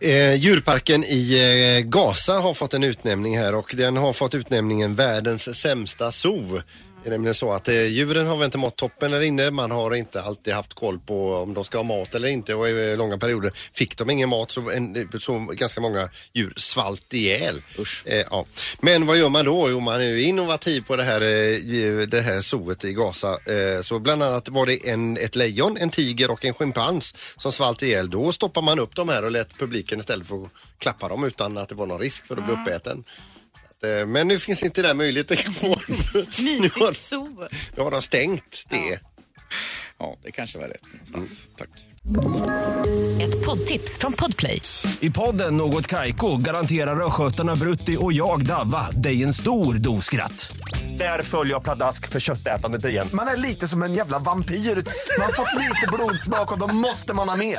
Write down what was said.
Eh, djurparken i eh, Gaza har fått en utnämning här och den har fått utnämningen världens sämsta zoo. Det är nämligen så att eh, djuren har väl inte mått toppen där inne. Man har inte alltid haft koll på om de ska ha mat eller inte och i eh, långa perioder fick de ingen mat så, en, så ganska många djur svalt ihjäl. Eh, ja. Men vad gör man då? Jo, man är ju innovativ på det här, eh, det här zooet i Gaza. Eh, så bland annat var det en, ett lejon, en tiger och en schimpans som svalt ihjäl. Då stoppar man upp de här och lät publiken istället få klappa dem utan att det var någon risk för att bli uppäten. Eh, Men nu finns inte den möjligheten kvar. Mysigt zoo. nu har de stängt det. Ja, det kanske var rätt någonstans. Tack. Ett poddtips från Podplay. I podden Något Kaiko garanterar östgötarna Brutti och jag, Davva, dig en stor dos skratt. Där följer jag pladask för köttätandet igen. Man är lite som en jävla vampyr. Man har fått lite blodsmak och då måste man ha mer.